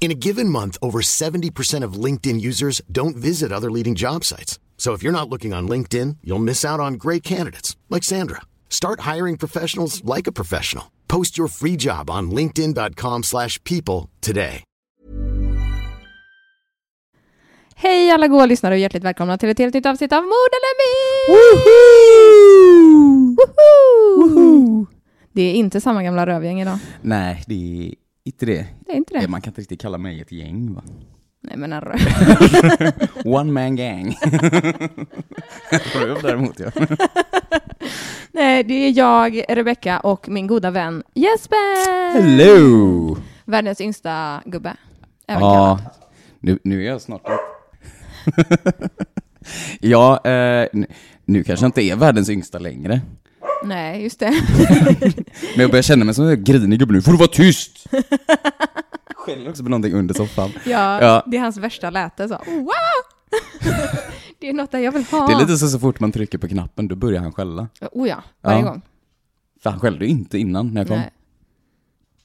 In a given month, over 70% of LinkedIn users don't visit other leading job sites. So if you're not looking on LinkedIn, you'll miss out on great candidates like Sandra. Start hiring professionals like a professional. Post your free job on linkedin.com/people today. Hej alla goa lyssnare och hjärtligt välkomna till ett helt nytt avsnitt av Mord eller Myt! Woho! Det är inte samma gamla rövgäng idag. Nej, det är inte det. Det är inte det. Man kan inte riktigt kalla mig ett gäng va? Nej men en röv. One man gang. Röv däremot ja. Nej, det är jag, Rebecka och min goda vän Jesper! Hello! Världens yngsta gubbe. Även Ja, kallad. nu, nu är jag snart Ja, eh, nu kanske jag inte är världens yngsta längre. Nej, just det. Men jag börjar känna mig som en grinig gubbe nu. Får du vara tyst? Skäller också på någonting under soffan. Ja, Ja. det är hans värsta läte så. Wow! det är något där jag vill ha. Det är lite så, så fort man trycker på knappen, då börjar han skälla. Oh ja, varje Ja. gång. För han skällde ju inte innan när jag kom. Nej.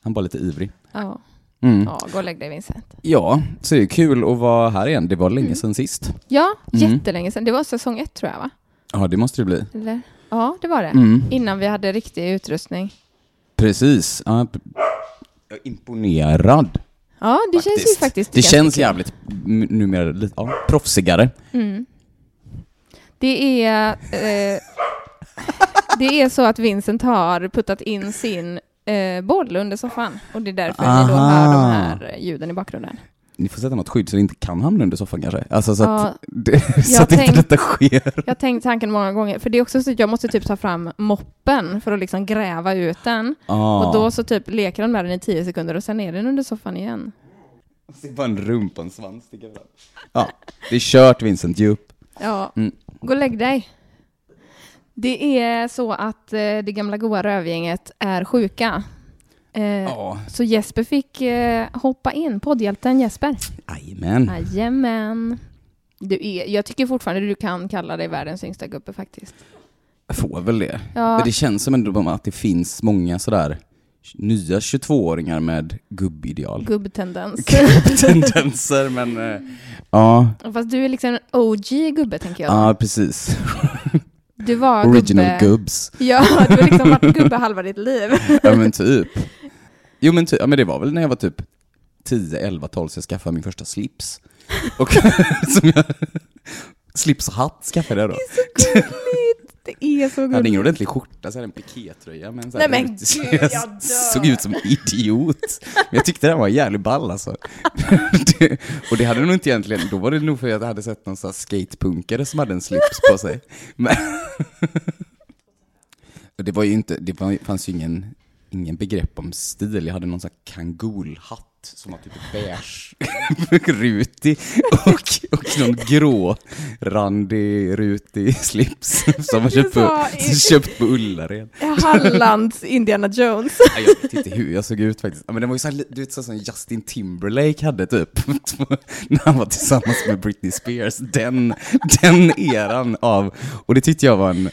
Han var lite ivrig. Ja. Mm. ja, gå och lägg dig Vincent. Ja, så det är kul att vara här igen. Det var länge sedan sist. Ja, Mm. jättelänge sedan. Det var säsong ett tror jag va? Ja, det måste det bli. Eller? Ja, det var det. Mm. Innan vi hade riktig utrustning. Precis. Ja, jag är imponerad. Ja, det känns ju faktiskt Det känns jävligt numera lite ja, proffsigare. Mm. Det är... Eh, det är så att Vincent har puttat in sin eh, boll under soffan. Och det är därför ni då Aha. hör de här ljuden i bakgrunden. Ni får sätta något skydd så det inte kan hamna under soffan kanske. Alltså så att, Ja, det, så att inte tänkt- detta sker. Jag har tänkt tanken många gånger, för det är också så att jag måste typ ta fram moppen för att liksom gräva ut den. Ah. Och då så typ leker de med den i tio sekunder och sen är den under soffan igen. Det är bara en rumpa och en svans sticka fram. Ja, det är kört Vincent, ge upp. Ja, Mm. gå och lägg dig. Det är så att eh, det gamla goa rövgänget är sjuka. Eh, Ja, Så Jesper fick eh, hoppa in, poddhjälten Jesper. jajamän. Jajamän. Du är, jag tycker fortfarande du kan kalla dig världens yngsta gubbe faktiskt. Jag får väl det. Ja. Men det känns som ändå att det finns många sådär nya 22-åringar med gubbideal. Gubbtendens. Gubbtendenser, men eh, ja, Fast du är liksom en OG gubbe tänker jag. ja precis. Du var Original gubbe. gubbs. Ja, du har liksom varit gubbe halva ditt liv. Ja men typ. Jo men, typ, ja, men det var väl när jag var typ 10, 11, 12 så jag skaffade min första slips. Och som jag, slips och hatt skaffade jag då. Det är så Jag hade ingen gulligt. ordentlig skjorta, så jag hade en pikétröja med en sån här Nej, men så gud, jag jag såg ut som en idiot. Men jag tyckte den var jävligt ball alltså. Det, och det hade nog inte egentligen, då var det nog för att jag hade sett någon sån här skatepunkare som hade en slips på sig. Men, det var ju inte, det fanns ju ingen, ingen begrepp om stil. Jag hade någon sån här kangolhatt som var typ beige, rutig och, och någon grå, randig, rutig slips som var köpt på, köpt på Ullared. Hallands Indiana Jones. Ja, Jag vet inte hur jag såg ut faktiskt. Ja, men det var ju så här, du vet så som Justin Timberlake hade typ, när han var tillsammans med Britney Spears. Den, den eran av, och det tyckte jag var en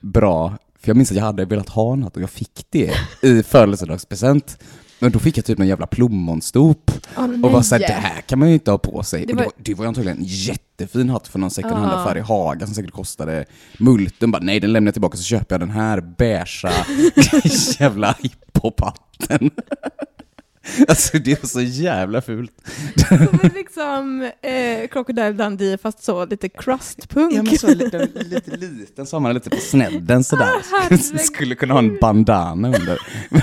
bra, för jag minns att jag hade velat ha något och jag fick det i födelsedagspresent. Men då fick jag typ någon jävla plommonstop Åh, och var såhär, det här kan man ju inte ha på sig. Det var- och det var, det var ju antagligen en jättefin hatt för någon second hand Ja. affär i Haga som säkert kostade multen. Bara, nej den lämnar jag tillbaka så köper jag den här beigea jävla hiphop-hatten. Alltså det var så jävla fult. Som en liksom eh, Crocodile Dundee fast så lite crustpunk. Ja men så lite, lite liten, så har man lite på snedden sådär. herregud. Skulle kunna ha en bandana under.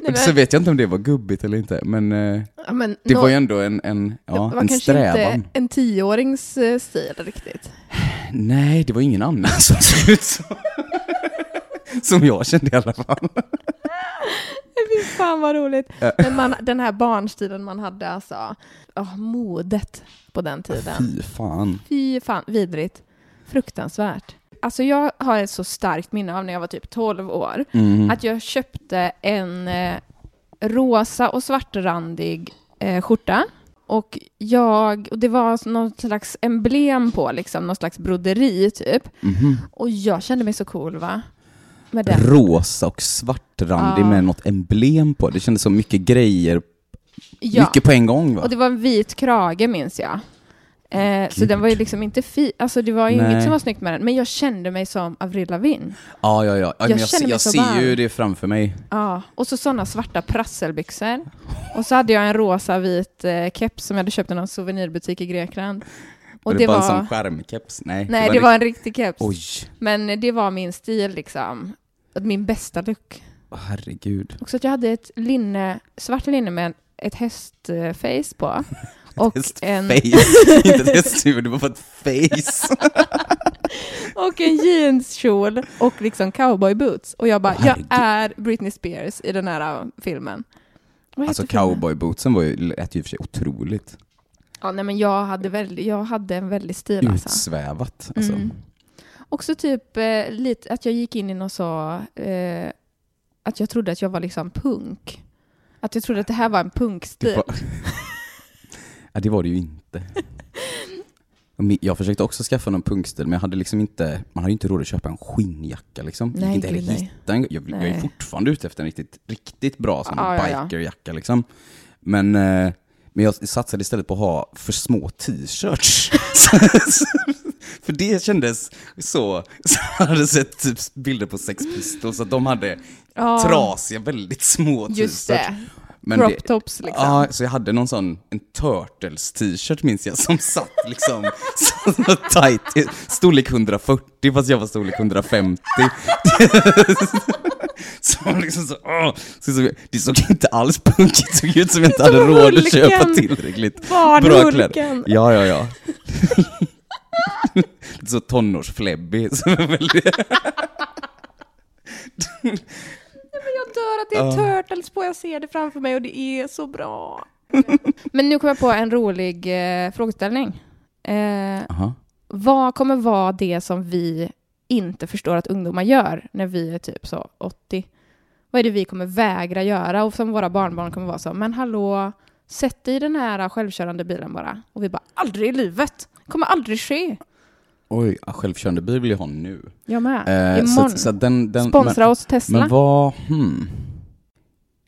Nej, Och så vet jag inte om det var gubbigt eller inte, men eh, ja, men det nå- var ju ändå en, en, ja, det en strävan. inte en tioårings eh, stil riktigt. Nej, det var ingen annan som såg ut så. Som jag kände i alla fall. Fy fan vad roligt. Men man, den här barnstilen man hade alltså, oh, modet på den tiden. Fy fan. Fy fan, vidrigt. Fruktansvärt. Alltså jag har ett så starkt minne av när jag var typ 12 år, Mm. att jag köpte en eh, rosa och svartrandig eh, skjorta. Och jag, och det var någon slags emblem på, liksom, någon slags broderi typ. Mhm. Och jag kände mig så cool va? Med den. Rosa och svartrandig med något emblem på. Det kändes som mycket grejer, Ja. mycket på en gång va? Och det var en vit krage minns jag. Eh, så den var ju liksom inte fi, alltså det var ju Nej. inget som var snyggt med den, men jag kände mig som Avril Lavigne. Ja, ja, ja. ja Jag jag, ser- mig jag ser ju det framför mig. Ja, och så sådana svarta prasselbyxor. Och så hade jag en rosa vit eh, keps som jag hade köpt i någon souvenirbutik i Grekland. Och Var det bara var... en sån skärmkeps? Nej, Nej, det rikt- var en riktig keps. Oj, Men det var min stil liksom. Min bästa look. Åh, herregud. Också att jag hade ett linne, svart linne med ett hästface på. Och en, Face, inte ett hästhuvud, det var ett face. och en jeanskjol och liksom cowboyboots. Och jag bara, Åh, jag är Britney Spears i den här uh, filmen. Alltså cowboybootsen var ju, lät ju i och för sig otroligt Ja, nej, men jag hade, väldigt, jag hade en väldig stil alltså. utsvävat. Alltså. Mm. Också typ eh, lite att jag gick in i något så, eh, att jag trodde att jag var liksom punk. Att jag trodde att det här var en punkstil. Var... ja, det var det ju inte. Och Jag försökte också skaffa någon punkstil, men jag hade liksom inte, man hade inte råd att köpa en skinnjacka liksom. Nej, inte heller hitta en, jag, jag är fortfarande ute efter en riktigt, riktigt bra sån ja. bikerjacka liksom. Men, eh, men jag satsade istället på att ha för små t-shirts. Så- så- för det kändes så, så jag hade sett typ bilder på Sex Pistols, att de hade Ja, trasiga, väldigt små Just t-shirts. det. Men Crop det- tops liksom. Ja, så jag hade någon sån, en Turtles t-shirt minns jag, som satt liksom så tight, storlek 140 fast jag var storlek 150. så liksom så, åh, så, så, det såg inte alls punkigt, såg ut som jag inte hade Som råd att köpa tillräckligt bra kläder. Ja, ja, ja. Så tonårsfläbbig. som är väldigt- Jag dör att det är. Turtles på, jag ser det framför mig och det är så bra. Men nu kommer jag på en rolig eh, frågeställning. Eh, vad kommer vara det som vi inte förstår att ungdomar gör när vi är typ så 80? Vad är det vi kommer vägra göra och som våra barnbarn kommer vara så, men hallå, sätt dig i den här självkörande bilen bara. Och vi bara, aldrig i livet! kommer aldrig ske. Oj, självkörande bil vill jag ha nu. Jag med. Eh, så, Imorgon. så att den, den, Sponsra men, oss Tesla. Men vad, hmm.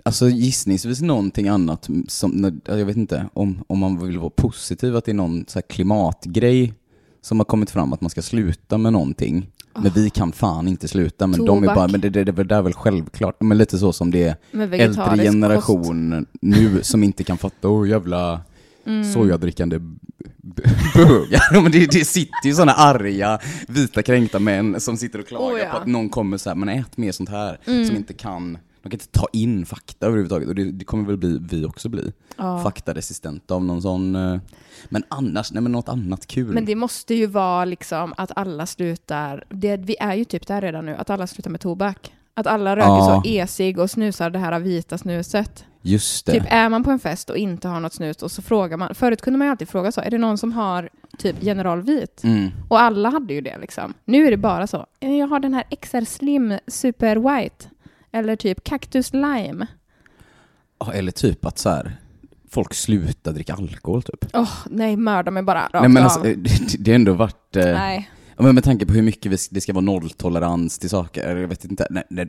Alltså gissningsvis någonting annat som, jag vet inte, om, om man vill vara positiv, att det är någon så klimatgrej som har kommit fram, att man ska sluta med någonting. Men vi kan fan inte sluta, men de är Tobak. bara, men det, det, det, det är väl självklart, men lite så som det är äldre vegetarisk kost. generation nu som inte kan fatta, åh jävla Mm. sojadrickande bögar. Men det, det sitter ju sådana arga, vita kränkta män som sitter och klagar Oh, ja. på att någon kommer så här, men ät mer sånt här, Mm. som inte kan, de kan inte ta in fakta överhuvudtaget. Och det, det kommer väl bli, vi också bli, Ja. faktaresistenta av någon sån, eh, men annars, nej men något annat kul. Men det måste ju vara liksom att alla slutar, det, vi är ju typ där redan nu, att alla slutar med tobak. Att alla röker Ja. så e-cig och snusar det här vita snuset. Just det. Typ är man på en fest och inte har något snus och så frågar man, förut kunde man ju alltid fråga så, är det någon som har typ General Vit? Mm. Och alla hade ju det liksom. Nu är det bara så, "Eh, jag har den här XR Slim Super White. Eller typ Cactus Lime. Ja, Eller typ att så här, folk slutar dricka alkohol typ. Åh, nej, mörda mig bara rakt Nej men alltså, eh, det, det har ändå varit... eh, nej. Men med tanke på hur mycket vi, det ska vara nolltolerans till saker, jag vet inte, nej, nej,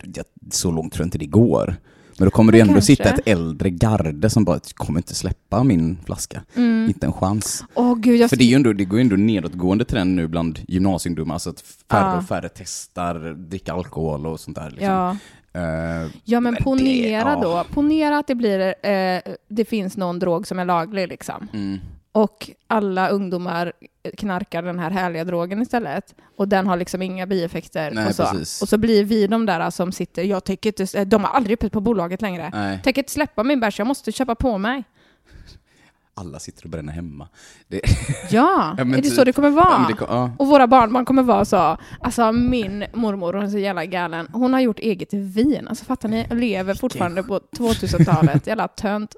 så långt tror jag inte det går. Men då kommer det ändå kanske. sitta ett äldre garde som bara kommer inte släppa min flaska. Mm. Inte en chans. Åh gud, jag För det, är ju ändå, det går ju ändå nedåtgående trend nu bland gymnasieungdomar, så att färre Ja. och färre testar dricka alkohol och sånt där. Liksom. Ja. Eh, Ja, men Men det- ponera ja. då. Ponera att det blir, eh, det finns någon drog som är laglig liksom. mm. Och alla ungdomar knarkar den här härliga drogen istället. Och den har liksom inga bieffekter. Nej, och, så. precis. och så blir vi de där som sitter, jag tänker inte, de har aldrig öppet på bolaget längre. Nej, Tänker inte släppa min bärs, jag måste köpa på mig. Alla sitter och bränner hemma. Det, Ja, Ja, är det typ. så det kommer vara? Ja, det kom- ja. Och våra barnbarn kommer vara så, alltså min mormor, hon är så jävla galen. Hon har gjort eget vin, alltså fattar ni? Lever fortfarande på 2000-talet, jävla tönt.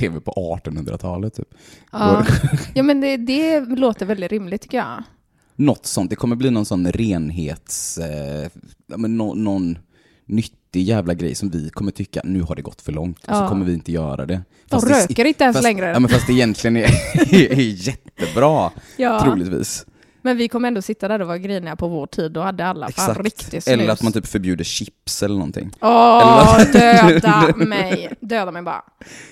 lever på 1800-talet typ. Ja, ja men det, det låter väldigt rimligt tycker jag. Något sånt, det kommer bli någon sån renhets... Eh, men nå- någon nyttig jävla grej som vi kommer tycka, nu har det gått för långt, och så Ja. kommer vi inte göra det. De Fast det- röker inte ens fast, längre. Ja, men fast det egentligen är, är jättebra, Ja. troligtvis. Men vi kommer ändå sitta där och vara griniga på vår tid, då hade alla fan Exakt. riktigt snus. Eller att man typ förbjuder chips eller någonting. Åh, Eller döda mig. Döda mig bara.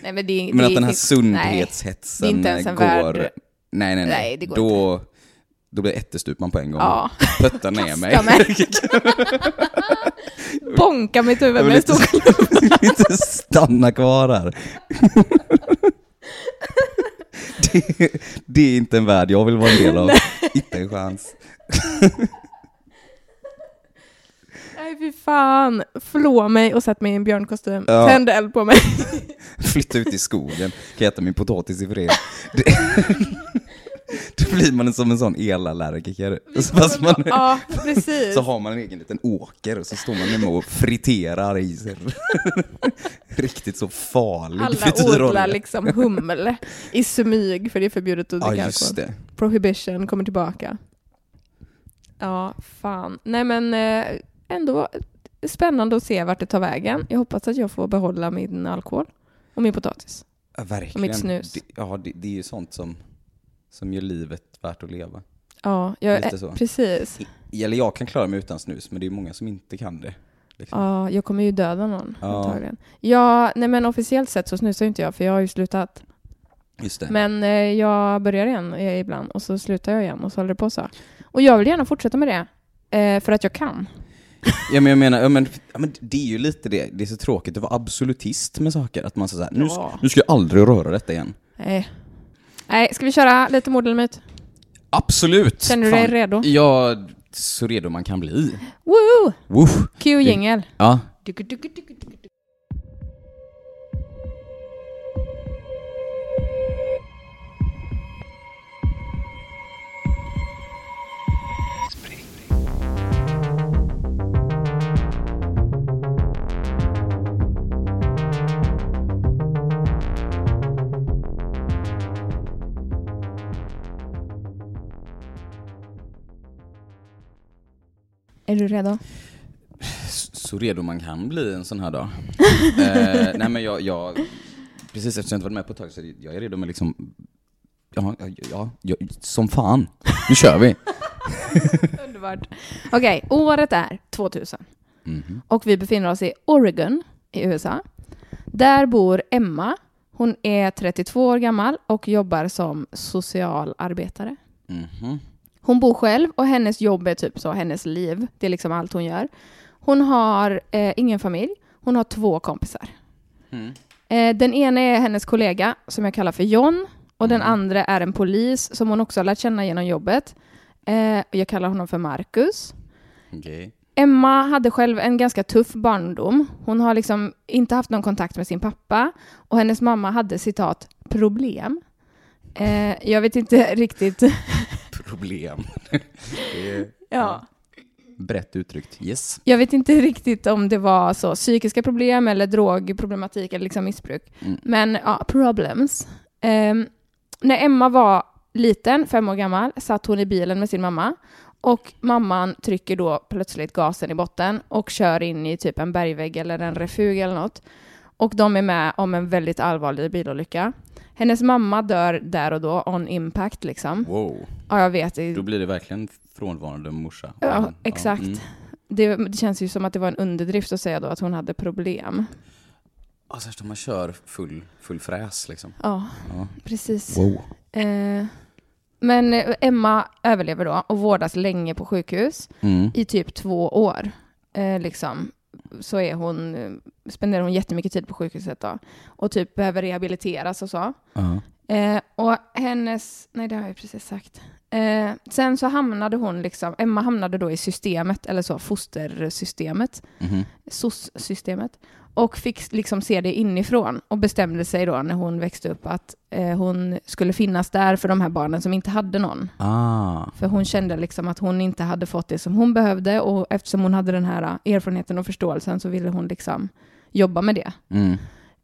Nej, men det, Men det, att den här det- sundhetshetsen Nej, det är inte ens en går... värld. Nej, nej, nej. Nej, det går då, då blir ättestupan på en gång. Ja. Puttar ner mig. Mig. Bonka mitt huvud Jag med en stor inte, inte stanna kvar här. Det, det är inte en värld jag vill vara en del av. Inte en chans. Nej fy fan. Flå mig och sätt mig i en björnkostym. Ja. Tänd eld på mig. Flytta ut i skogen, kan äta min potatis i fred. Då blir man som en sån elallergiker. Fast man, ja, precis. så har man en egen liten åker och så står man hemma och friterar i sig. Riktigt så farlig Alla frityrolja. odlar liksom humle i smyg för det är förbjudet att Ja, dricka just alkohol. det. Prohibition kommer tillbaka. Ja, fan. Nej men eh, ändå spännande att se vart det tar vägen. Jag hoppas att jag får behålla min alkohol och min potatis. Ja, verkligen. Och mitt snus. Det, ja, det, det är ju sånt som, som gör livet värt att leva. Ja, jag, Lite så. precis. I- Eller jag kan klara mig utan snus, men det är många som inte kan det. Liksom. Ja, jag kommer ju döda någon Ja. antagligen. Ja, nej men officiellt sett så snusar ju inte jag för jag har ju slutat. Just det. Men eh, jag börjar igen eh, ibland och så slutar jag igen och så håller det på så. Och jag vill gärna fortsätta med det. Eh, för att jag kan. Ja, men jag menar, ja, men, ja, men det är ju lite det. Det är så tråkigt att vara absolutist med saker. Att man säger så här, nu, Ja. nu ska jag aldrig röra detta igen. Nej. Nej, ska vi köra lite mord eller myt? Absolut! Känner du dig redo? Ja, så redo man kan bli. Woo! Woof. Q-jingel. Ja. Är du redo? Så redo man kan bli en sån här dag. eh, nej men jag, jag, precis eftersom jag inte varit med på ett tag så jag är redo med liksom, ja, ja, ja, som fan. Nu kör vi. Underbart. Okej, året är 2000. Mhm. Och vi befinner oss i Oregon i USA. Där bor Emma. Hon är 32 år gammal och jobbar som socialarbetare. Mhm. Hon bor själv och hennes jobb är typ så hennes liv. Det är liksom allt hon gör. Hon har eh, ingen familj. Hon har två kompisar. Mm. Eh, den ena är hennes kollega som jag kallar för John och den andra är en polis som hon också har lärt känna genom jobbet. Eh, jag kallar honom för Marcus. Okej. Emma hade själv en ganska tuff barndom. Hon har liksom inte haft någon kontakt med sin pappa och hennes mamma hade citat problem. Eh, jag vet inte riktigt. Problem. är ja. brett uttryckt. Yes. Jag vet inte riktigt om det var så psykiska problem eller drogproblematik eller liksom missbruk. Mm. Men ja, problems. Ehm, när Emma var liten, fem år gammal, satt hon i bilen med sin mamma och mamman trycker då plötsligt gasen i botten och kör in i typ en bergvägg eller en refug eller något. Och de är med om en väldigt allvarlig bilolycka. Hennes mamma dör där och då, on impact liksom. Wow. Ja, jag vet. det- Då blir det verkligen frånvarande morsa. Ja, exakt. mm. Det, det känns ju som att det var en underdrift att säga då att hon hade problem. Ja, särskilt om man kör full, full fräs liksom. Ja, Ja. precis. Wow. Eh, men Emma överlever då och vårdas länge på sjukhus Mm. i typ två år. Eh, liksom. Så är hon, eh, spenderar hon jättemycket tid på sjukhuset då. Och typ behöver rehabiliteras och så. Ja. Eh, och hennes, nej det har jag precis sagt. Eh, sen så hamnade hon liksom, Emma hamnade då i systemet, eller så, fostersystemet, Mhm. SOS-systemet, och fick liksom se det inifrån och bestämde sig då när hon växte upp att eh, hon skulle finnas där för de här barnen som inte hade någon. Ah. För hon kände liksom att hon inte hade fått det som hon behövde och eftersom hon hade den här eh, erfarenheten och förståelsen så ville hon liksom jobba med det. Mm.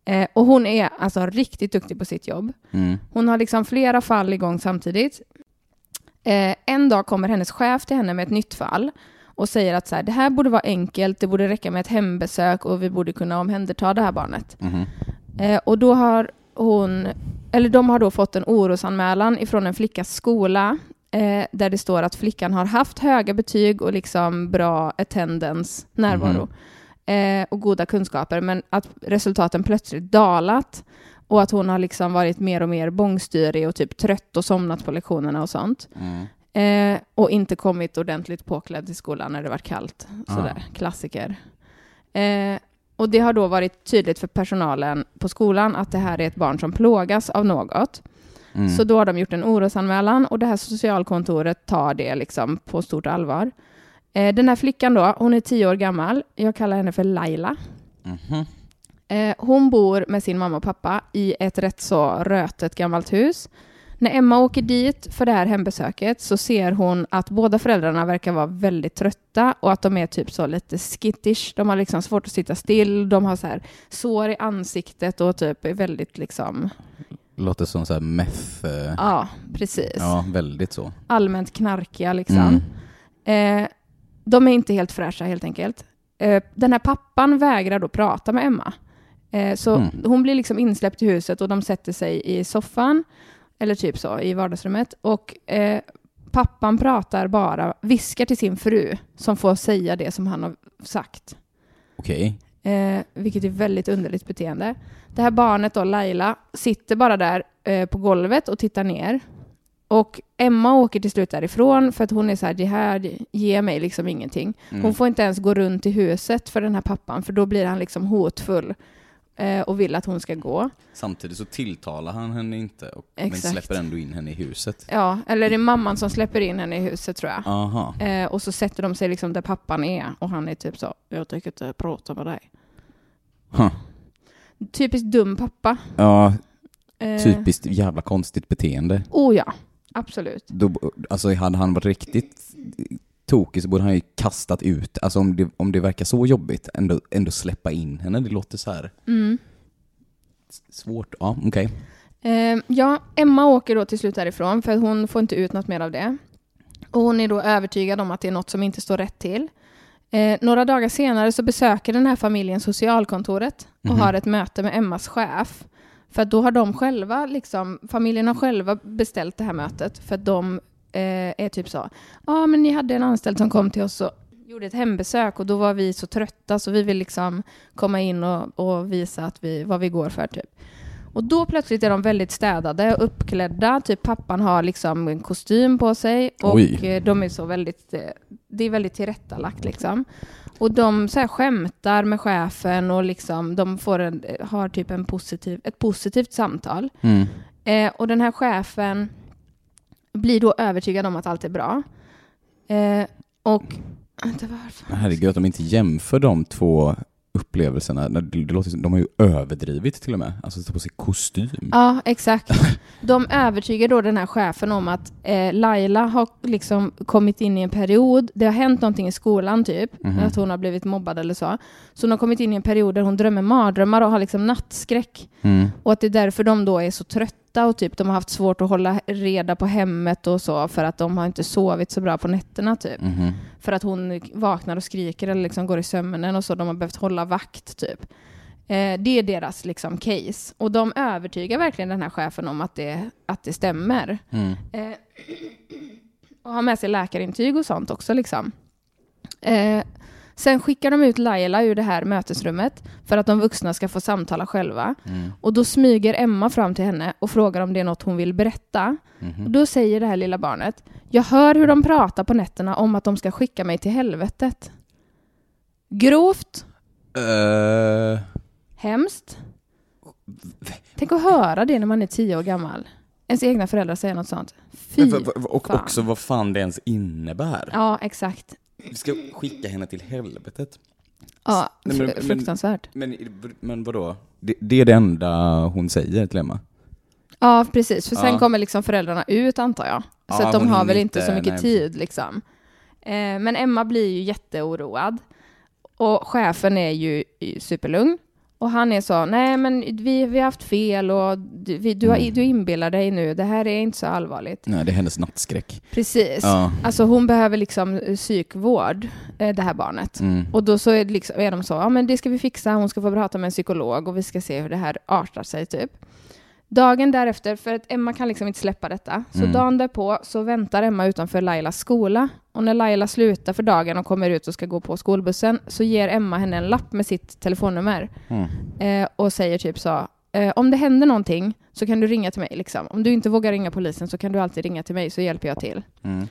Eh, och hon är alltså riktigt duktig på sitt jobb. Mm. Hon har liksom flera fall igång samtidigt. Eh, en dag kommer hennes chef till henne med ett nytt fall och säger att så här, det här borde vara enkelt, det borde räcka med ett hembesök och vi borde kunna omhänderta det här barnet. Eh, och då har hon, eller de har då fått en orosanmälan ifrån en flickas skola eh, där det står att flickan har haft höga betyg och liksom bra attendance, närvaro eh, och goda kunskaper, men att resultaten plötsligt dalat och att hon har liksom varit mer och mer bångstyrig och typ trött och somnat på lektionerna och sånt. Mm. Eh, och inte kommit ordentligt påklädd till skolan när det var kallt. Ah. Sådär, klassiker. Eh, och det har då varit tydligt för personalen på skolan att det här är ett barn som plågas av något. Mm. Så då har de gjort en orosanmälan och det här socialkontoret tar det liksom på stort allvar. Eh, den här flickan då, hon är tio år gammal. Jag kallar henne för Laila. Mhm. Eh, hon bor med sin mamma och pappa i ett rätt så rötet gammalt hus. När Emma åker dit för det här hembesöket så ser hon att båda föräldrarna verkar vara väldigt trötta och att de är typ så lite skittish. De har liksom svårt att sitta still, de har så här sår i ansiktet och typ är väldigt liksom, Låter som så här meth. eh, ja precis. Ja, väldigt så. Allmänt knarkiga liksom. Mm. Eh, de är inte helt fräscha helt enkelt. Eh, den här pappan vägrar då prata med Emma. Eh, så Mm. hon blir liksom insläppt i huset och de sätter sig i soffan, eller typ så, i vardagsrummet. Och eh, pappan pratar bara, viskar till sin fru, som får säga det som han har sagt. Okej. Eh, vilket är väldigt underligt beteende. Det här barnet då, Laila, sitter bara där eh, på golvet och tittar ner. Och Emma åker till slut därifrån för att hon är så här, det här ger mig liksom ingenting. Mm. Hon får inte ens gå runt i huset för den här pappan för då blir han liksom hotfull och vill att hon ska gå. Samtidigt så tilltalar han henne inte, och, men släpper ändå in henne i huset. Ja, eller det är mamman som släpper in henne i huset tror jag. Aha. Eh, och så sätter de sig liksom där pappan är och han är typ så, jag tänker inte prata med dig. Huh. Typiskt dum pappa. Ja, Eh, typiskt jävla konstigt beteende. Oh ja, absolut. Då, alltså hade han varit riktigt tokig så borde han ju kastat ut, alltså om det, om det verkar så jobbigt, ändå, ändå släppa in henne. Det låter så här Mm. svårt. Ja, okej. Eh, ja, Emma åker då till slut därifrån för hon får inte ut något mer av det. Och hon är då övertygad om att det är något som inte står rätt till. Eh, några dagar senare så besöker den här familjen socialkontoret och Mhm. har ett möte med Emmas chef. För då har de själva, liksom, familjen har själva beställt det här mötet för att de eh, är typ så, ja men ni hade en anställd som kom till oss och gjorde ett hembesök och då var vi så trötta så vi vill liksom komma in och, och visa att vi, vad vi går för typ. Och då plötsligt är de väldigt städade och uppklädda. Typ pappan har liksom en kostym på sig och Oj. eh, de är så väldigt, eh, det är väldigt tillrättalagt liksom. Och de så här skämtar med chefen och liksom de får en, har typ en positiv, ett positivt samtal. Mm. Eh, och den här chefen blir då övertygad om att allt är bra. Eh, och... Vänta, varför? Herregud, att de inte jämför de två upplevelserna. Det, låter som, de har ju överdrivit till och med. Alltså ta på sig kostym. Ja, exakt. De övertygar då den här chefen om att eh, Laila har liksom kommit in i en period, det har hänt någonting i skolan typ, Mhm. att hon har blivit mobbad eller så. Så hon har kommit in i en period där hon drömmer mardrömmar och har liksom nattskräck. Mm. Och att det är därför de då är så trötta och typ de har haft svårt att hålla reda på hemmet och så för att de har inte sovit så bra på nätterna typ. Mhm. För att hon vaknar och skriker eller liksom går i sömnen och så. De har behövt hålla vakt typ. Eh, det är deras liksom case. Och de övertygar verkligen den här chefen om att det, att det stämmer. Mm. Eh, och har med sig läkarintyg och sånt också liksom. Eh, sen skickar de ut Laila ur det här mötesrummet för att de vuxna ska få samtala själva. Mm. Och då smyger Emma fram till henne och frågar om det är något hon vill berätta. Mhm. Och då säger det här lilla barnet, jag hör hur de pratar på nätterna om att de ska skicka mig till helvetet. Grovt, Eh, Hemskt. Tänk att höra det när man är tio år gammal. Ens egna föräldrar säger något sånt. Fy och fan. också vad fan det ens innebär. Ja, exakt. Vi ska skicka henne till helvetet. Ja, Nej, men- fr- men- fruktansvärt. Men, men vadå? Det, det är det enda hon säger till Emma? Ja, precis. För sen Ja. kommer liksom föräldrarna ut, antar jag. Så Ja, att de har väl inte inte- så mycket nej. tid, liksom. Eh, men Emma blir ju jätteoroad. Och chefen är ju superlugn. Och han är så, nej men vi, vi har haft fel och du, vi, du, har, Mm. du inbillar dig nu, det här är inte så allvarligt. Nej, det är hennes nattskräck. Precis. Ja. Alltså hon behöver liksom eh, psykvård, eh, det här barnet. Mm. Och då så är, liksom, är de så, ja men det ska vi fixa, hon ska få prata med en psykolog och vi ska se hur det här artar sig typ. Dagen därefter, för att Emma kan liksom inte släppa detta, så Mm. dagen därpå så väntar Emma utanför Lailas skola. Och när Laila slutar för dagen och kommer ut och ska gå på skolbussen så ger Emma henne en lapp med sitt telefonnummer Mm. eh, och säger typ så, eh, om det händer någonting så kan du ringa till mig. Liksom. Om du inte vågar ringa polisen så kan du alltid ringa till mig så hjälper jag till. Mm.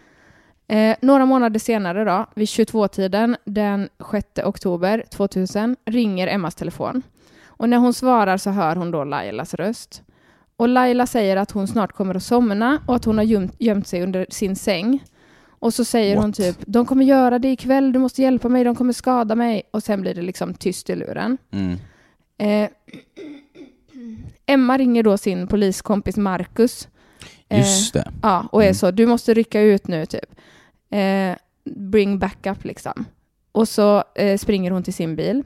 Eh, några månader senare då, vid 22-tiden den 6 oktober 2000, ringer Emmas telefon. Och när hon svarar så hör hon då Lailas röst. Och Laila säger att hon snart kommer att somna och att hon har gömt, gömt sig under sin säng. Och så säger hon What? typ, de kommer göra det ikväll, du måste hjälpa mig, de kommer skada mig. Och sen blir det liksom tyst i luren. Mm. Eh, Emma ringer då sin poliskompis Marcus. Eh, Just det. Ja, och är Mm. så, du måste rycka ut nu typ. Eh, bring backup liksom. Och så eh, springer hon till sin bil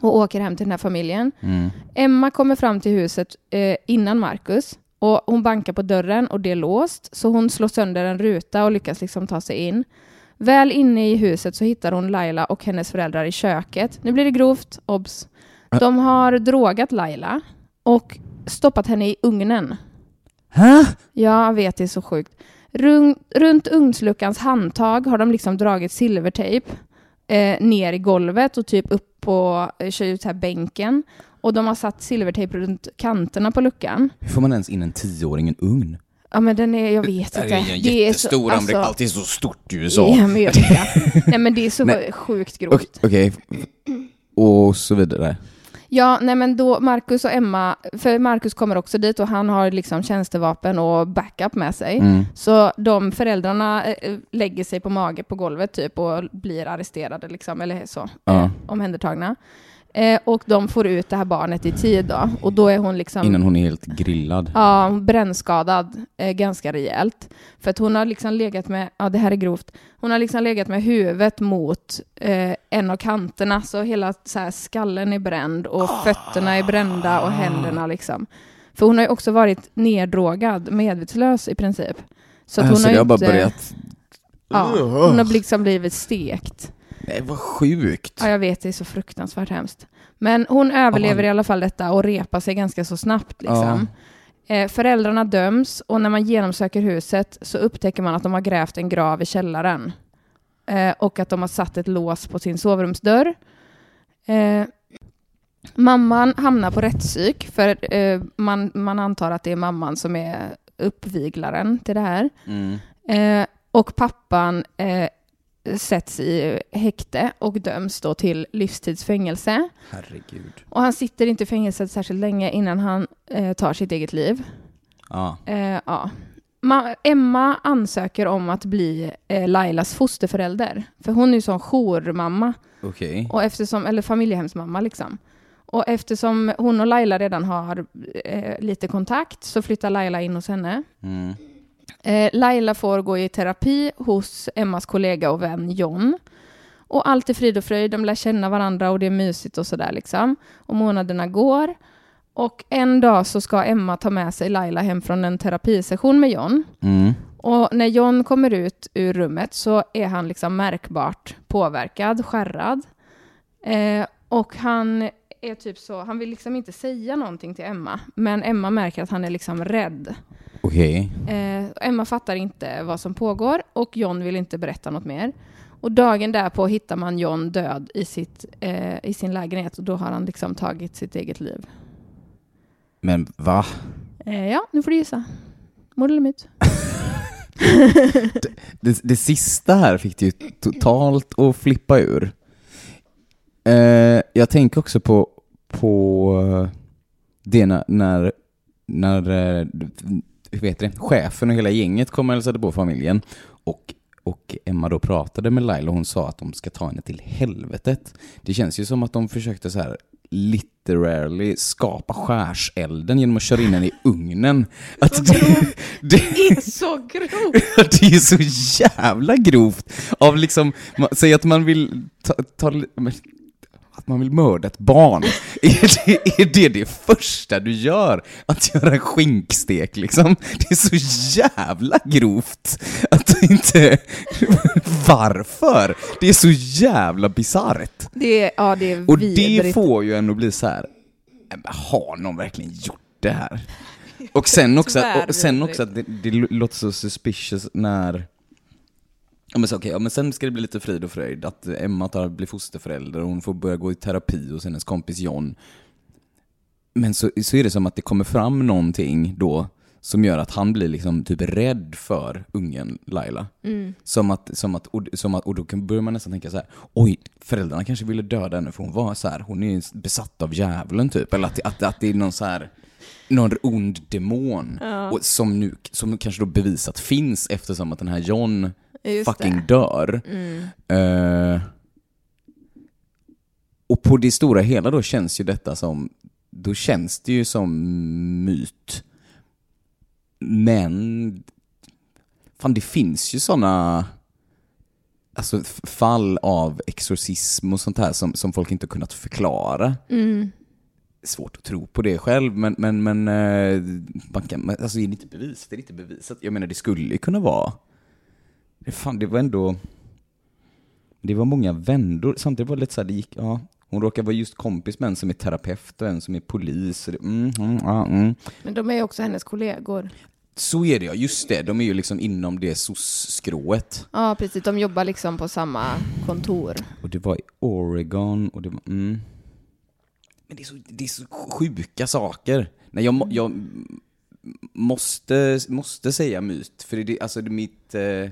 och åker hem till den här familjen. Mm. Emma kommer fram till huset eh, innan Marcus och hon bankar på dörren och det är låst så hon slår sönder en ruta och lyckas liksom ta sig in. Väl inne i huset så hittar hon Laila och hennes föräldrar i köket. Nu blir det grovt, obs. De har drogat Laila och stoppat henne i ugnen. Hä? Ja, jag vet, det är så sjukt. Rung, runt ugnsluckans handtag har de liksom dragit silvertejp eh, ner i golvet och typ upp på eh, kör ut här bänken. Och de har satt silvertejp runt kanterna på luckan. Hur får man ens in en tioåring i en ugn? Ja, men den är, jag vet Det inte. är ju en Det är så- jättestor alltså, Allt är så stort i USA. I Amerika. Nej, men det är så Nej. sjukt grovt. Okej, okej. Och så vidare. Ja, nej men då Marcus och Emma, för Marcus kommer också dit och han har liksom tjänstevapen och backup med sig. Mm. Så de föräldrarna eh, lägger sig på mage på golvet typ och blir arresterade liksom, eller så, Ja. eh, omhändertagna. Eh, och de får ut det här barnet i tid då, och då är hon liksom Innan hon är helt grillad. Ja, brännskadad eh, ganska rejält. För att hon har liksom legat med, ja det här är grovt, hon har liksom legat med huvudet mot eh, en av kanterna, så hela så här, skallen är bränd och fötterna är brända och händerna liksom. För hon har ju också varit neddrogad, medvetslös i princip. Så att hon alltså har det ju har bara inte, börjat... Ja, hon har liksom blivit stekt. Nej, vad sjukt. Ja, jag vet, det är så fruktansvärt hemskt. Men hon överlever i alla fall detta och repar sig ganska så snabbt. Liksom. Eh, föräldrarna döms och när man genomsöker huset så upptäcker man att de har grävt en grav i källaren. Eh, och att de har satt ett lås på sin sovrumsdörr. Eh, mamman hamnar på rättspsyk för man, man antar att det är mamman som är uppviglaren till det här. Mm. Och pappan sätts i häkte och döms då till livstidsfängelse. Herregud. Och han sitter inte i fängelset särskilt länge innan han eh, tar sitt eget liv. Ja. Eh, ja. Ma- Emma ansöker om att bli eh, Lailas fosterförälder. För hon är ju sån jourmamma, Okej. och eftersom, eller familjehemsmamma liksom. Och eftersom hon och Laila redan har eh, lite kontakt så flyttar Laila in hos henne. Mm. Eh, Laila får gå i terapi hos Emmas kollega och vän John. Och allt är frid och fröjd, de lär känna varandra och det är mysigt och sådär liksom. Och månaderna går. Och en dag så ska Emma ta med sig Laila hem från en terapisession med John. Mm. Och när John kommer ut ur rummet så är han liksom märkbart påverkad, skärrad. Eh, och han är typ så, han vill liksom inte säga någonting till Emma. Men Emma märker att han är liksom rädd. Okej. Eh, Emma fattar inte vad som pågår och John vill inte berätta något mer. Och dagen därpå hittar man John död i, sitt, eh, i sin lägenhet och då har han liksom tagit sitt eget liv. Men va? Eh, ja, nu får du gissa. Mord eller myt? Det, det sista här fick du ju totalt att flippa ur. Eh, jag tänker också på, på eh, det när, när, när eh, hur vet det, chefen och hela gänget kom och hälsade på familjen och, och Emma då pratade med Laila och hon sa att de ska ta henne till helvetet. Det känns ju som att de försökte så här literally skapa skärselden genom att köra in henne i ugnen. Att det, det, Det är så grovt! det är så jävla grovt av liksom, säg att man vill ta, ta, att man vill mörda ett barn. Är det, är det det första du gör? Att göra en skinkstek liksom? Det är så jävla grovt att inte... Varför? Det är så jävla bisarrt. Det ja, det är Och det vidrigt. får ju en att bli så här. "Nej, men har någon verkligen gjort det här? Och sen också, och sen också att det, det låter så suspicious när Ja men, så, okej, ja men sen ska det bli lite frid och fröjd, att Emma tar, blir fosterförälder och hon får börja gå i terapi hos hennes kompis John. Men så, så är det som att det kommer fram någonting då som gör att han blir liksom typ rädd för ungen Laila. Som att, som att, och, som att, och då börjar man nästan tänka så här: oj, föräldrarna kanske ville döda henne för hon var så här, hon är besatt av djävulen typ. Eller att, att, att det är någon så här någon ond demon och som nu som kanske då bevisat finns eftersom att den här John Just fucking det. dör. Eh, och på det stora hela då känns ju detta som, då känns det ju som myt. Men, fan det finns ju sådana alltså, fall av exorcism och sånt här som, som folk inte kunnat förklara. Svårt att tro på det själv, men, men, men eh, man kan, alltså, är det inte bevisat? Det är inte bevisat. Jag menar, det skulle ju kunna vara det, fan, det var ändå... Det var många vändor. Samtidigt var det lite så här, det gick, ja, hon råkar vara just kompis med en som är terapeut och en som är polis. Det, mm, mm, ja, mm. Men de är ju också hennes kollegor. Så är det ja, just det. De är ju liksom inom det soc-skrået. Ja, precis. De jobbar liksom på samma kontor. Och det var i Oregon och det var, mm. Men det är så, det är så sjuka saker. Nej, jag, jag måste, måste säga myt, för det, alltså det är mitt... Eh,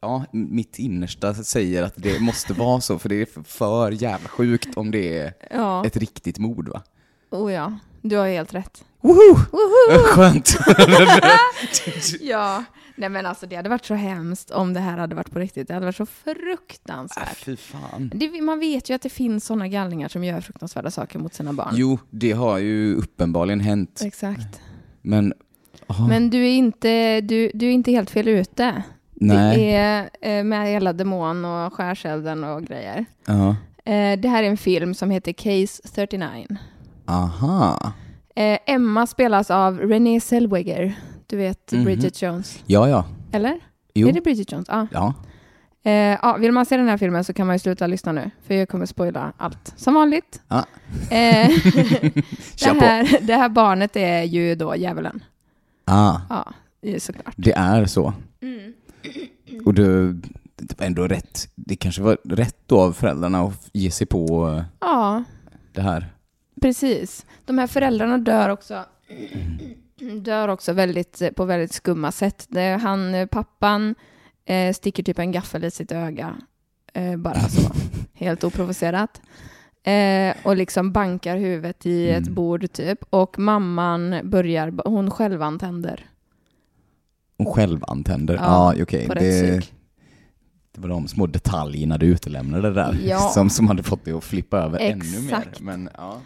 ja, mitt innersta säger att det måste vara så, för det är för, jävla sjukt om det är Ja, ett riktigt mord va? oh ja. Du har helt rätt. Woho! Skönt! Ja, nej men alltså det hade varit så hemskt om det här hade varit på riktigt. Det hade varit så Äh, fruktansvärt. fy fan. Det, man vet ju att det finns sådana galningar som gör fruktansvärda saker mot sina barn. Jo, det har ju uppenbarligen hänt. Exakt. Men, Men du är inte, du, du är inte helt fel ute. Nej. Det är eh, med hela demon och skärselden och grejer. Ja. Eh, det här är en film som heter Case 39. Aha. Eh, Emma spelas av Renée Zellweger. Du vet Mhm. Bridget Jones. Ja, ja. Eller? Jo. Är det Bridget Jones? Ja. Ja. Eh, ja, vill man se den här filmen så kan man ju sluta lyssna nu, för jag kommer spoila allt. Som vanligt. Ja. Eh, det, här, det här barnet är ju då djävulen. Ah, Ja, såklart. det är så. Mm. Och det, det var ändå rätt. Det kanske var rätt då av föräldrarna att ge sig på eh, Ja, det här. precis. De här föräldrarna dör också dör också väldigt, på väldigt skumma sätt. Det han, eh, pappan eh, sticker typ en gaffel i sitt öga. Eh, bara så. Helt oprovocerat. Eh, och liksom bankar huvudet i ett Mm. bord typ. Och mamman börjar, hon självantänder självantänder. Ja, ah, okej. på rätt Det, det var de små detaljerna du utelämnade där. Ja. Som, som hade fått det att flippa över ännu mer. Exakt. Men, ja.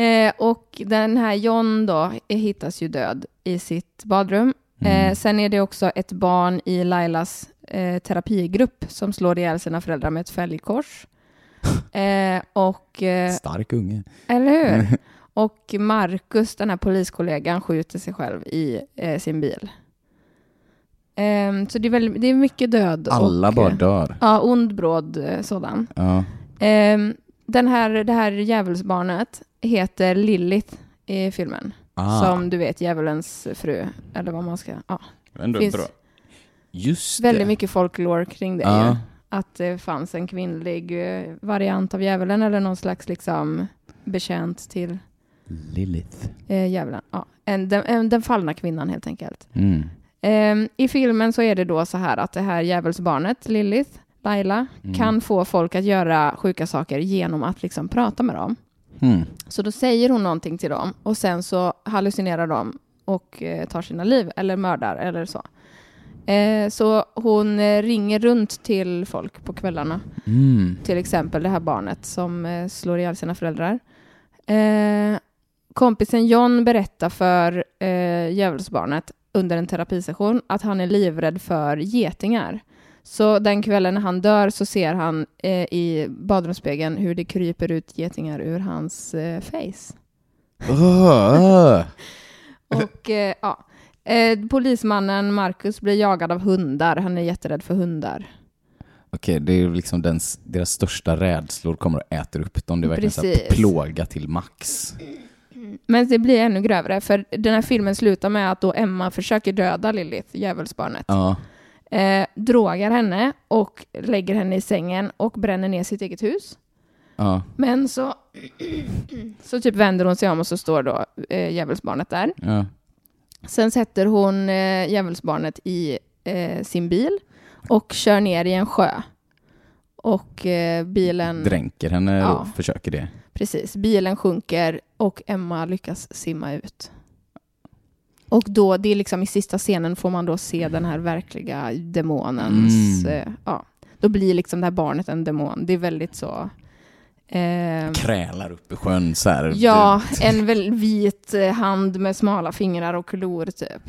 Eh, och den här John då eh, hittas ju död i sitt badrum. Mm. Eh, sen är det också ett barn i Lailas eh, terapigrupp som slår ihjäl sina föräldrar med ett fälgkors. Eh, och, eh, Stark unge. eller hur? Och Marcus, den här poliskollegan, skjuter sig själv i eh, sin bil. Eh, så det är, väldigt, det är mycket död. Alla och, bara dör. Ja, ond bråd eh, sådan. Ja. Ehm, den här, det här djävulsbarnet heter Lilith i filmen. Ah, Som du vet, djävulens fru. Eller vad man ska... Ja. ändå finns bra. Just Väldigt det. mycket folklore kring det Ja. ju. Att det fanns en kvinnlig eh, variant av djävulen eller någon slags liksom bekänt till Lilith. eh, djävulen. Ja. En, den, en, den fallna kvinnan helt enkelt. Mm. Ehm, I filmen så är det då så här att det här djävulsbarnet, Lilith, styla, Mm. kan få folk att göra sjuka saker genom att liksom prata med dem. Mm. Så då säger hon någonting till dem och sen så hallucinerar de och eh, tar sina liv eller mördar eller så. Eh, så hon eh, ringer runt till folk på kvällarna. Mm. Till exempel det här barnet som eh, slår ihjäl sina föräldrar. Eh, kompisen John berättar för eh, djävulsbarnet under en terapisession att han är livrädd för getingar. Så den kvällen när han dör så ser han eh, i badrumsspegeln hur det kryper ut getingar ur hans eh, face. Och eh, ja, eh, polismannen Marcus blir jagad av hundar. Han är jätterädd för hundar. Okej, det är liksom den, deras största rädslor kommer och äter upp dem. Det är verkligen så här Precis. plåga till max. Men det blir ännu grövre, för den här filmen slutar med att då Emma försöker döda Lilith, djävulsbarnet. Ja. Eh, drogar henne och lägger henne i sängen och bränner ner sitt eget hus. Ja. Men så, så typ vänder hon sig om och så står då eh, djävulsbarnet där. Ja. Sen sätter hon eh, djävulsbarnet i eh, sin bil och kör ner i en sjö. Och eh, bilen... Dränker henne Ja. och försöker det. Precis, bilen sjunker och Emma lyckas simma ut. Och då, det är liksom i sista scenen får man då se den här verkliga demonens, Mm. eh, ja. Då blir liksom det här barnet en demon. Det är väldigt så... Eh, Krälar upp i sjön så här. ja, en väl vit eh, hand med smala fingrar och klor typ.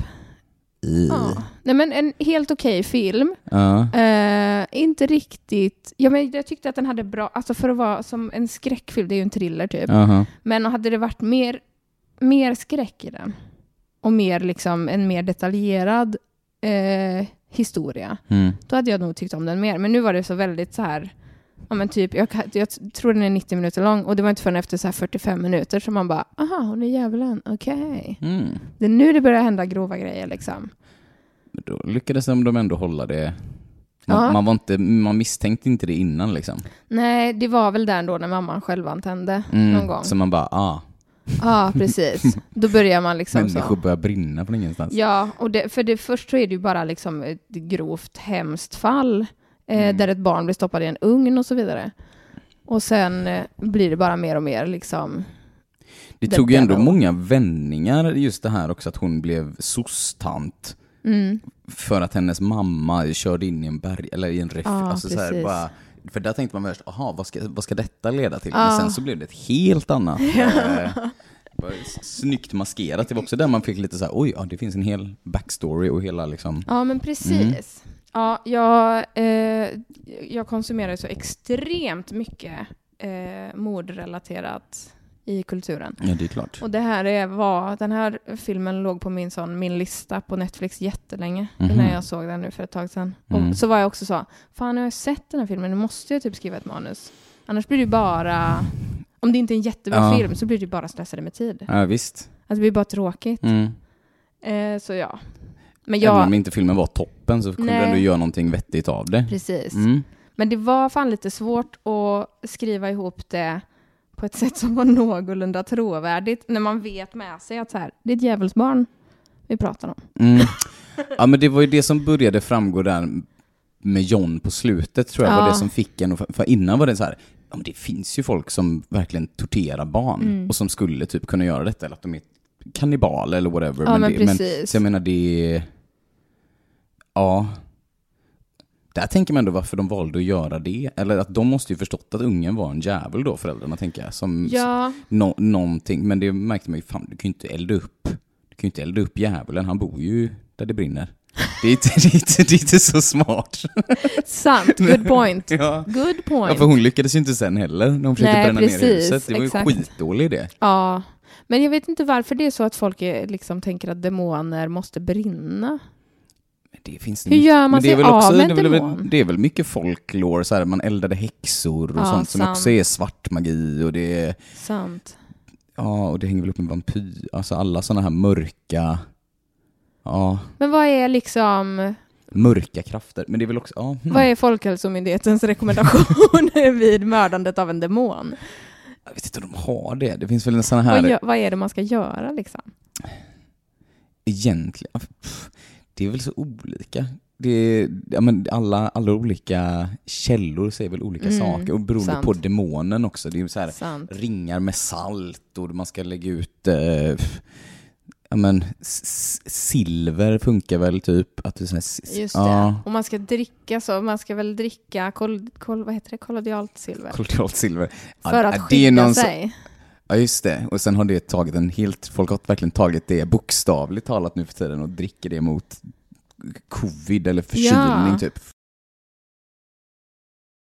Ja. Nej men en helt okej film. Ja. Eh, inte riktigt... Ja, men jag tyckte att den hade bra... Alltså för att vara som en skräckfilm, det är ju en thriller typ. Jaha. Men hade det varit mer, mer skräck i den och mer liksom, en mer detaljerad eh, historia, Mm. då hade jag nog tyckt om den mer. Men nu var det så väldigt så här... Ja, men typ, jag, jag tror den är 90 minuter lång och det var inte förrän efter så här 45 minuter som man bara, aha, hon är djävulen, okej. Mm. Det är nu det börjar hända grova grejer liksom. Men Då lyckades de ändå hålla det. Man, Ja. man, var inte, man misstänkte inte det innan liksom. Nej, det var väl där då när mamman själv antände Mm. någon gång. Så man bara, ah, Ja, precis. Då börjar man liksom människor så. börjar brinna från ingenstans. Ja, och det, för det först så är det ju bara liksom ett grovt hemskt fall Mm. där ett barn blir stoppad i en ugn och så vidare. Och sen eh, blir det bara mer och mer liksom. Det tog ju ändå många vändningar just det här också att hon blev soc-tant. Mm. För att hennes mamma körde in i en berg, eller i en ref. Ja, alltså så här, precis. bara, för där tänkte man först, aha, vad ska, vad ska detta leda till? Ja. Men sen så blev det ett helt annat. eh, snyggt maskerat. Det var också där man fick lite så här, oj, ja, det finns en hel backstory och hela liksom... Ja, men precis. Ja, jag, eh, jag konsumerar så extremt mycket eh, mordrelaterat i kulturen. Ja, det är klart. Och det här är vad, den här filmen låg på min, sån, min lista på Netflix jättelänge Mhm. innan jag såg den nu för ett tag sedan. Mm. Och så var jag också så, fan nu har jag sett den här filmen, nu måste jag typ skriva ett manus. Annars blir det bara, om det inte är en jättebra Ja. film så blir det bara slösade med tid. Ja, visst. Alltså det blir bara tråkigt. Mm. Eh, så ja. Men Även jag, om inte filmen var toppen så kunde Nej. du ändå göra någonting vettigt av det. precis. Mm. Men det var fan lite svårt att skriva ihop det på ett sätt som var någorlunda trovärdigt när man vet med sig att så här, det är ett djävulsbarn vi pratar om. Mm. Ja men det var ju det som började framgå där med John på slutet tror jag var Ja. det som fick en för innan var det så här, ja, men det finns ju folk som verkligen torterar barn Mm. och som skulle typ kunna göra detta eller att de är kannibaler eller whatever. Ja, men det, precis. så jag menar det, ja. Där tänker man ändå varför de valde att göra det. Eller att de måste ju förstått att ungen var en djävul då, föräldrarna tänker jag. Som, Ja, nå någonting, men det märkte man ju, fan du kan ju inte elda upp, du kan ju inte elda upp djävulen, han bor ju där det brinner. Det är inte, det är inte, det är inte så smart. sant. Good point. Ja. Good ja, point. för hon lyckades ju inte sen heller när hon försökte Nej, bränna ner precis, huset. Det var ju exakt. skitdålig idé. Ja, men jag vet inte varför det är så att folk är, liksom tänker att demoner måste brinna. Det finns Hur gör man men det är sig väl av också, med det, är väl, demon? det är väl mycket folklore, så här, man eldade häxor och Ja, sånt som sant. också är svart magi och det är, Sant. ja och det hänger väl upp med vampyr, alltså alla sådana här mörka, ja, Men vad är liksom, mörka krafter. Men det är väl också, ja, hmm. vad är Folkhälsomyndighetens rekommendation vid mördandet av en demon? Jag vet inte om de har det. Det finns väl en sån här... Vad, gö- vad är det man ska göra liksom? Egentligen... pff, Det är väl så olika. Det ja, men alla, alla olika källor säger väl olika Mm, saker och beroende sant. på demonen också. Det är så här, Sant. ringar med salt och man ska lägga ut eh, ja, men, silver funkar väl typ. Att du, så här, Just det. ja, Och man ska dricka så, man ska väl dricka kol, kol, vad heter det? kollodialt silver. Kollodialt silver. Ja, för att det är skydda någon sig. Ja just det, och sen har det tagit en helt, folk har verkligen tagit det bokstavligt talat nu för tiden och dricker det mot covid eller förkylning Ja. typ.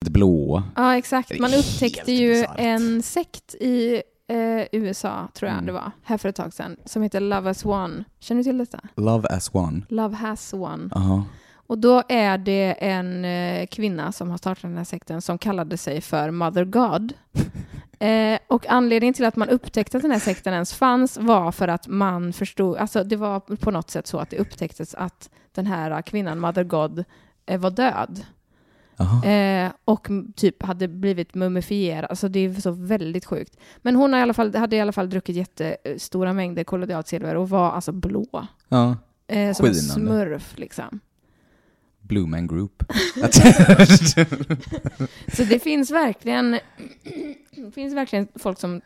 Det blåa. Ja, exakt. Man upptäckte ju bisarrt. en sekt i eh, USA, tror jag Mm. det var, här för ett tag sedan, som heter Love as One. Känner du till detta? Love as one. Love has one. Aha. Och då är det en eh, kvinna som har startat den här sekten som kallade sig för Mother God. Eh, och anledningen till att man upptäckte att den här sekten ens fanns var för att man förstod, alltså det var på något sätt så att det upptäcktes att den här kvinnan, Mother God, eh, var död. Eh, och typ hade blivit mumifierad. Alltså det är så väldigt sjukt. Men hon i alla fall, hade i alla fall druckit jättestora mängder kollodialt silver och var alltså blå. Ja. Eh, som en smurf liksom. Blue Man Group. Så det finns verkligen, det finns verkligen folk som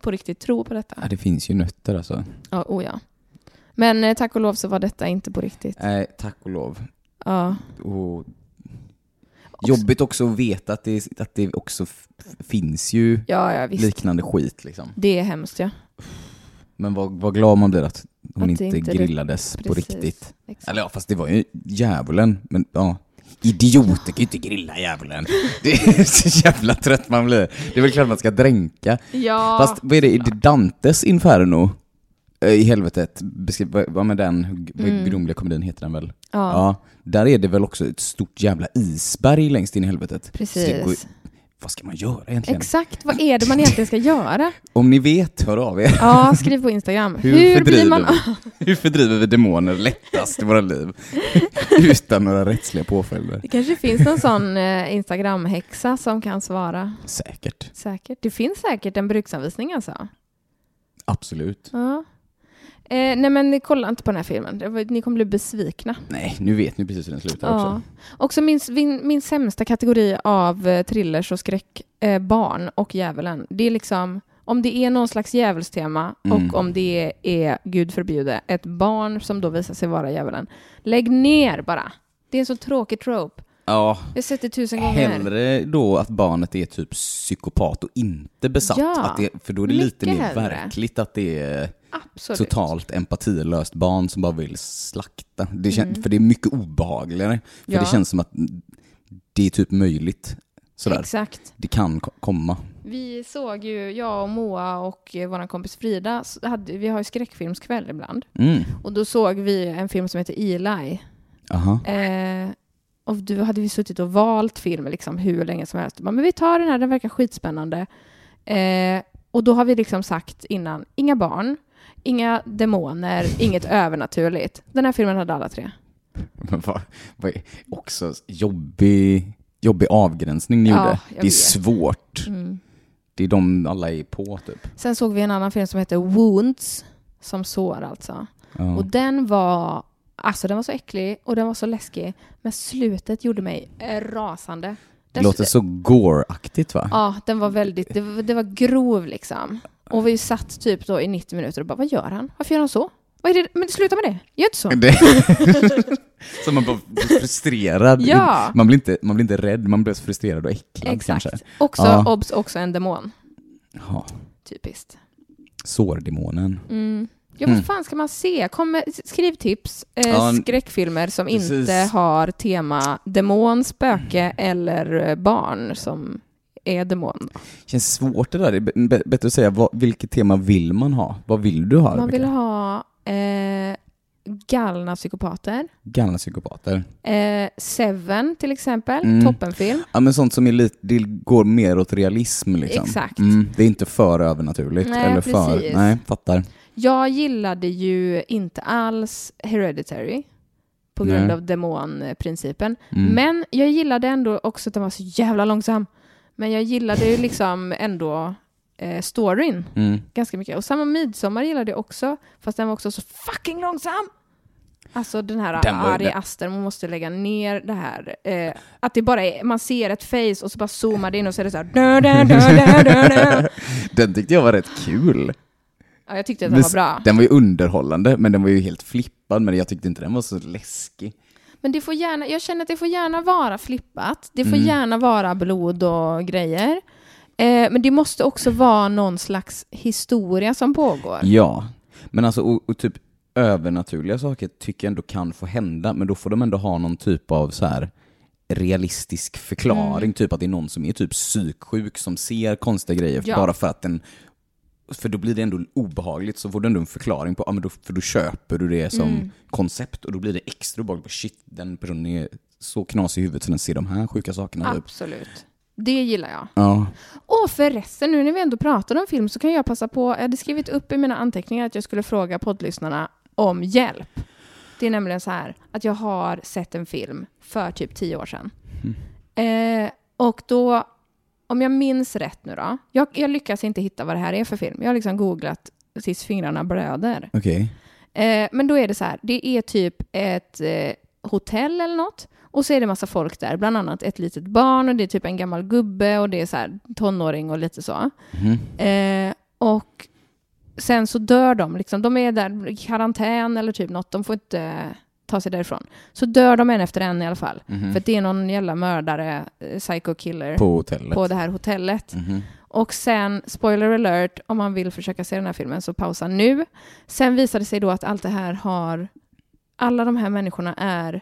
på riktigt tror på detta. ja, det finns ju nötter alltså. Ja, oh ja. Men eh, tack och lov så var detta inte på riktigt. Nej, tack och lov. Ja, Och jobbigt också att veta att det, att det också finns ju ja, ja liknande skit liksom. Det är hemskt ja. Men vad, vad glad man blir att hon Att det inte, inte- grillades på Precis. riktigt. Exakt. Eller ja, fast det var ju djävulen. Men ja, idioter kan ju inte grilla djävulen. Det är så jävla trött man blir. Det är väl klart man ska dränka. Ja, Fast vad är det, är det Dantes Inferno? Eh, I helvetet, beskriv, vad, med den Mm. komedin heter den väl? ja, Ja, där är det väl också ett stort jävla isberg längst in i helvetet. Precis. Vad ska man göra egentligen? Exakt, vad är det man egentligen ska göra? Om ni vet, hör av er. Ja, skriv på Instagram. Hur, Hur, fördriver, man... hur fördriver vi demoner lättast i våra liv? Utan några rättsliga påföljder. Det kanske finns någon sån eh, Instagram-häxa som kan svara. Säkert. Säkert. Det finns säkert en bruksanvisning alltså. Absolut. Ja. Eh, nej men kolla inte på den här filmen. Var, ni kommer bli besvikna. Nej, nu vet ni precis hur den slutar Ja. också. Också min, min, min sämsta kategori av eh, thrillers och skräck, eh, barn och djävulen. Det är liksom, om det är någon slags djävulstema Mm. och om det är, gud förbjude, ett barn som då visar sig vara djävulen. Lägg ner bara. Det är en så tråkig trope. Ja, Jag har sett det tusen gånger. hellre då att barnet är typ psykopat och inte besatt. Ja, det, för då är det lite mer hellre. verkligt att det är Absolut. totalt empatilöst barn som bara vill slakta. Det kän- Mm. För det är mycket obehagligare. För Ja. det känns som att det är typ möjligt. Sådär. Exakt. Det kan ko- komma. Vi såg ju, jag och Moa och eh, vår kompis Frida, hade, vi har ju skräckfilmskväll ibland. Mm. Och då såg vi en film som heter Eli. Aha. Eh, och då hade vi suttit och valt filmer liksom hur länge som helst. Bara, Men vi tar den här, den verkar skitspännande. Eh, och då har vi liksom sagt innan, inga barn, inga demoner, inget övernaturligt. Den här filmen hade alla tre. Men vad, vad också jobbig, jobbig avgränsning ni Ja, gjorde. Det är vet. svårt. Mm. Det är de alla är på typ. Sen såg vi en annan film som heter Wounds, som sår alltså. Ja. Och den var, alltså den var så äcklig och den var så läskig. Men slutet gjorde mig rasande. Det låter så gore-aktigt va? Ja, den var väldigt, det var, det var grov liksom. Och vi satt typ då i 90 minuter och bara, vad gör han? Varför gör han så? Vad är det? Men sluta med det, gör inte så. Det, så man bara blir frustrerad. Ja. Man, blir inte, man blir inte rädd, man blir frustrerad och äcklad Exakt. kanske. Också, Ja. obs, också en demon. Ja. Typiskt. Sårdemonen. Mm. Ja, Mm. vad fan ska man se? Kom skriv tips. Eh, Ja, skräckfilmer som precis. inte har tema demon, spöke eller eh, barn som är demon. Känns svårt det där. Det är bättre att säga vad, vilket tema vill man ha? Vad vill du ha? Man vill ha eh, galna psykopater. Galna psykopater. Eh, Seven till exempel, Mm. toppenfilm. Ja men sånt som är lite, det går mer åt realism liksom. Exakt. Mm, det är inte för övernaturligt. Nej, eller för, precis. nej, fattar. Jag gillade ju inte alls Hereditary på grund Nej. av demonprincipen. Mm. Men jag gillade ändå också att den var så jävla långsam. Men jag gillade ju liksom ändå eh, storyn Mm. ganska mycket. Och samma Midsommar gillade jag också, fast den var också så fucking långsam. Alltså den här Den var- Ari Aster, man måste lägga ner det här. Eh, att det bara är, man ser ett face och så bara zoomar det in och så är det så här... Den tyckte jag var rätt kul. Ja, jag tyckte att den var bra. Den var ju underhållande, men den var ju helt flippad, men jag tyckte inte den var så läskig. Men det får gärna, jag känner att det får gärna vara flippat. Det får Mm. gärna vara blod och grejer. Eh, men det måste också vara någon slags historia som pågår. Ja, men alltså och, och typ övernaturliga saker tycker jag ändå kan få hända, men då får de ändå ha någon typ av så här realistisk förklaring, Mm. typ att det är någon som är typ psyksjuk som ser konstiga grejer Ja. bara för att den för då blir det ändå obehagligt, så får du ändå en förklaring på, ja men då, för då köper du det som Mm. koncept och då blir det extra obehagligt, shit den personen är så knasig i huvudet så den ser de här sjuka sakerna typ. Absolut. Det gillar jag. Ja. Och förresten, nu när vi ändå pratar om film så kan jag passa på, jag hade skrivit upp i mina anteckningar att jag skulle fråga poddlyssnarna om hjälp. Det är nämligen så här att jag har sett en film för typ tio år sedan. Eh, och då, om jag minns rätt nu då, jag, jag lyckas inte hitta vad det här är för film. Jag har liksom googlat tills fingrarna blöder. Okej. Eh, men då är det så här, det är typ ett eh, hotell eller något. Och så är det massa folk där, bland annat ett litet barn och det är typ en gammal gubbe och det är så här tonåring och lite så. Mhm. Eh, och sen så dör de, liksom, de är där i karantän eller typ något, de får inte ta sig därifrån. Så dör de en efter en i alla fall. Mhm. För det är någon jävla mördare, eh, psycho killer, På hotellet. på det här hotellet. Mhm. Och sen, spoiler alert, om man vill försöka se den här filmen så pausa nu. Sen visar det sig då att allt det här har, alla de här människorna är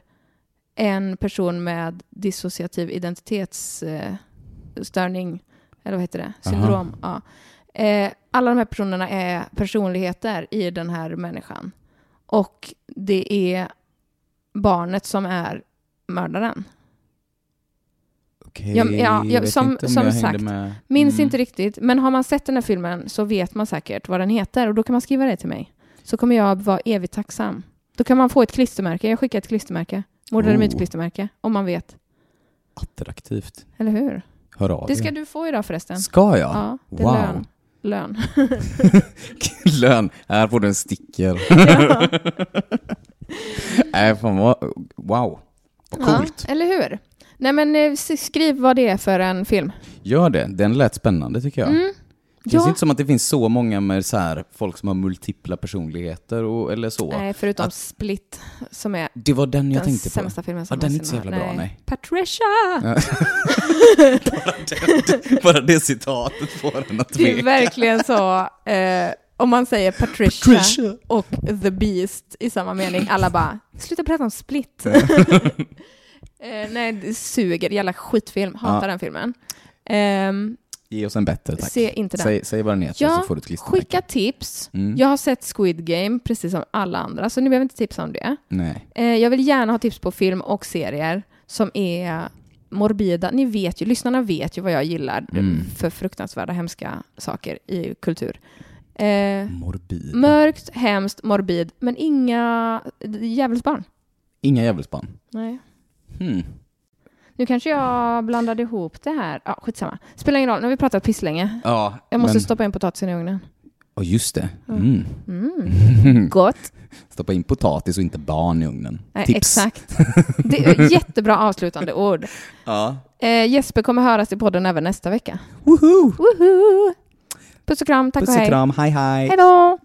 en person med dissociativ identitetsstörning, eller vad heter det? Syndrom. Ja. Eh, alla de här personerna är personligheter i den här människan. Och det är barnet som är mördaren. Okej, Ja, ja, ja, jag som- som jag sagt, med. Minns Mm. inte riktigt, men har man sett den här filmen så vet man säkert vad den heter och då kan man skriva det till mig. Så kommer jag vara evigt tacksam. Då kan man få ett klistermärke. Jag skickar ett klistermärke. Mordade Oh. mitt klistermärke. Om man vet. Attraktivt. Eller hur? Hör av Det ska du få idag förresten. Ska jag? Ja, det är wow. lön. Lön. Lön. Här får du en sticker. ja. Nej, fan vad... Wow. Vad coolt. Ja, eller hur? Nej men eh, skriv vad det är för en film. Gör det. Den lät spännande tycker jag. Mm. Det känns Ja. inte som att det finns så många med så här, folk som har multipla personligheter och, eller så. Nej, förutom Att- Split som är Det var den jag den tänkte på. sämsta filmen som Ja, den är inte så jävla bra, nej. Patricia! Ja. bara, det, bara det citatet får en att Det är tveka. verkligen så. Eh, om man säger Patricia, Patricia. och The Beast i samma mening, alla bara “sluta prata om Split”. eh, nej, det suger. Jävla skitfilm. Hatar Ja. den filmen. Ehm, Ge oss en bättre tack. se inte den. Säg, säg vad den heter Ja, så får du ett klistermärke. Skicka tips. Mm. Jag har sett Squid Game, precis som alla andra, så ni behöver inte tipsa om det. Nej. Eh, jag vill gärna ha tips på film och serier som är morbida. Ni vet ju, lyssnarna vet ju vad jag gillar Mm. för fruktansvärda, hemska saker i kultur. Eh, Morbid. mörkt, hemskt, morbid, men inga djävulsbarn. Inga djävulsbarn. Nej. Hmm. Nu kanske jag blandade ihop det här. Ja, skitsamma. Spelar ingen roll, nu har vi pratat pisslänge. Ja, Jag måste men... stoppa in potatisen i ugnen. Oh, just det. Mm. Mm. Gott. Stoppa in potatis och inte barn i ugnen. Nej, Tips. exakt. Det är jättebra avslutande ord. Ja. Eh, Jesper kommer höras i podden även nästa vecka. Woho! Woho! Puss och kram, tack Puss och och hej. kram, hej hej! Hej då!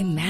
Imagine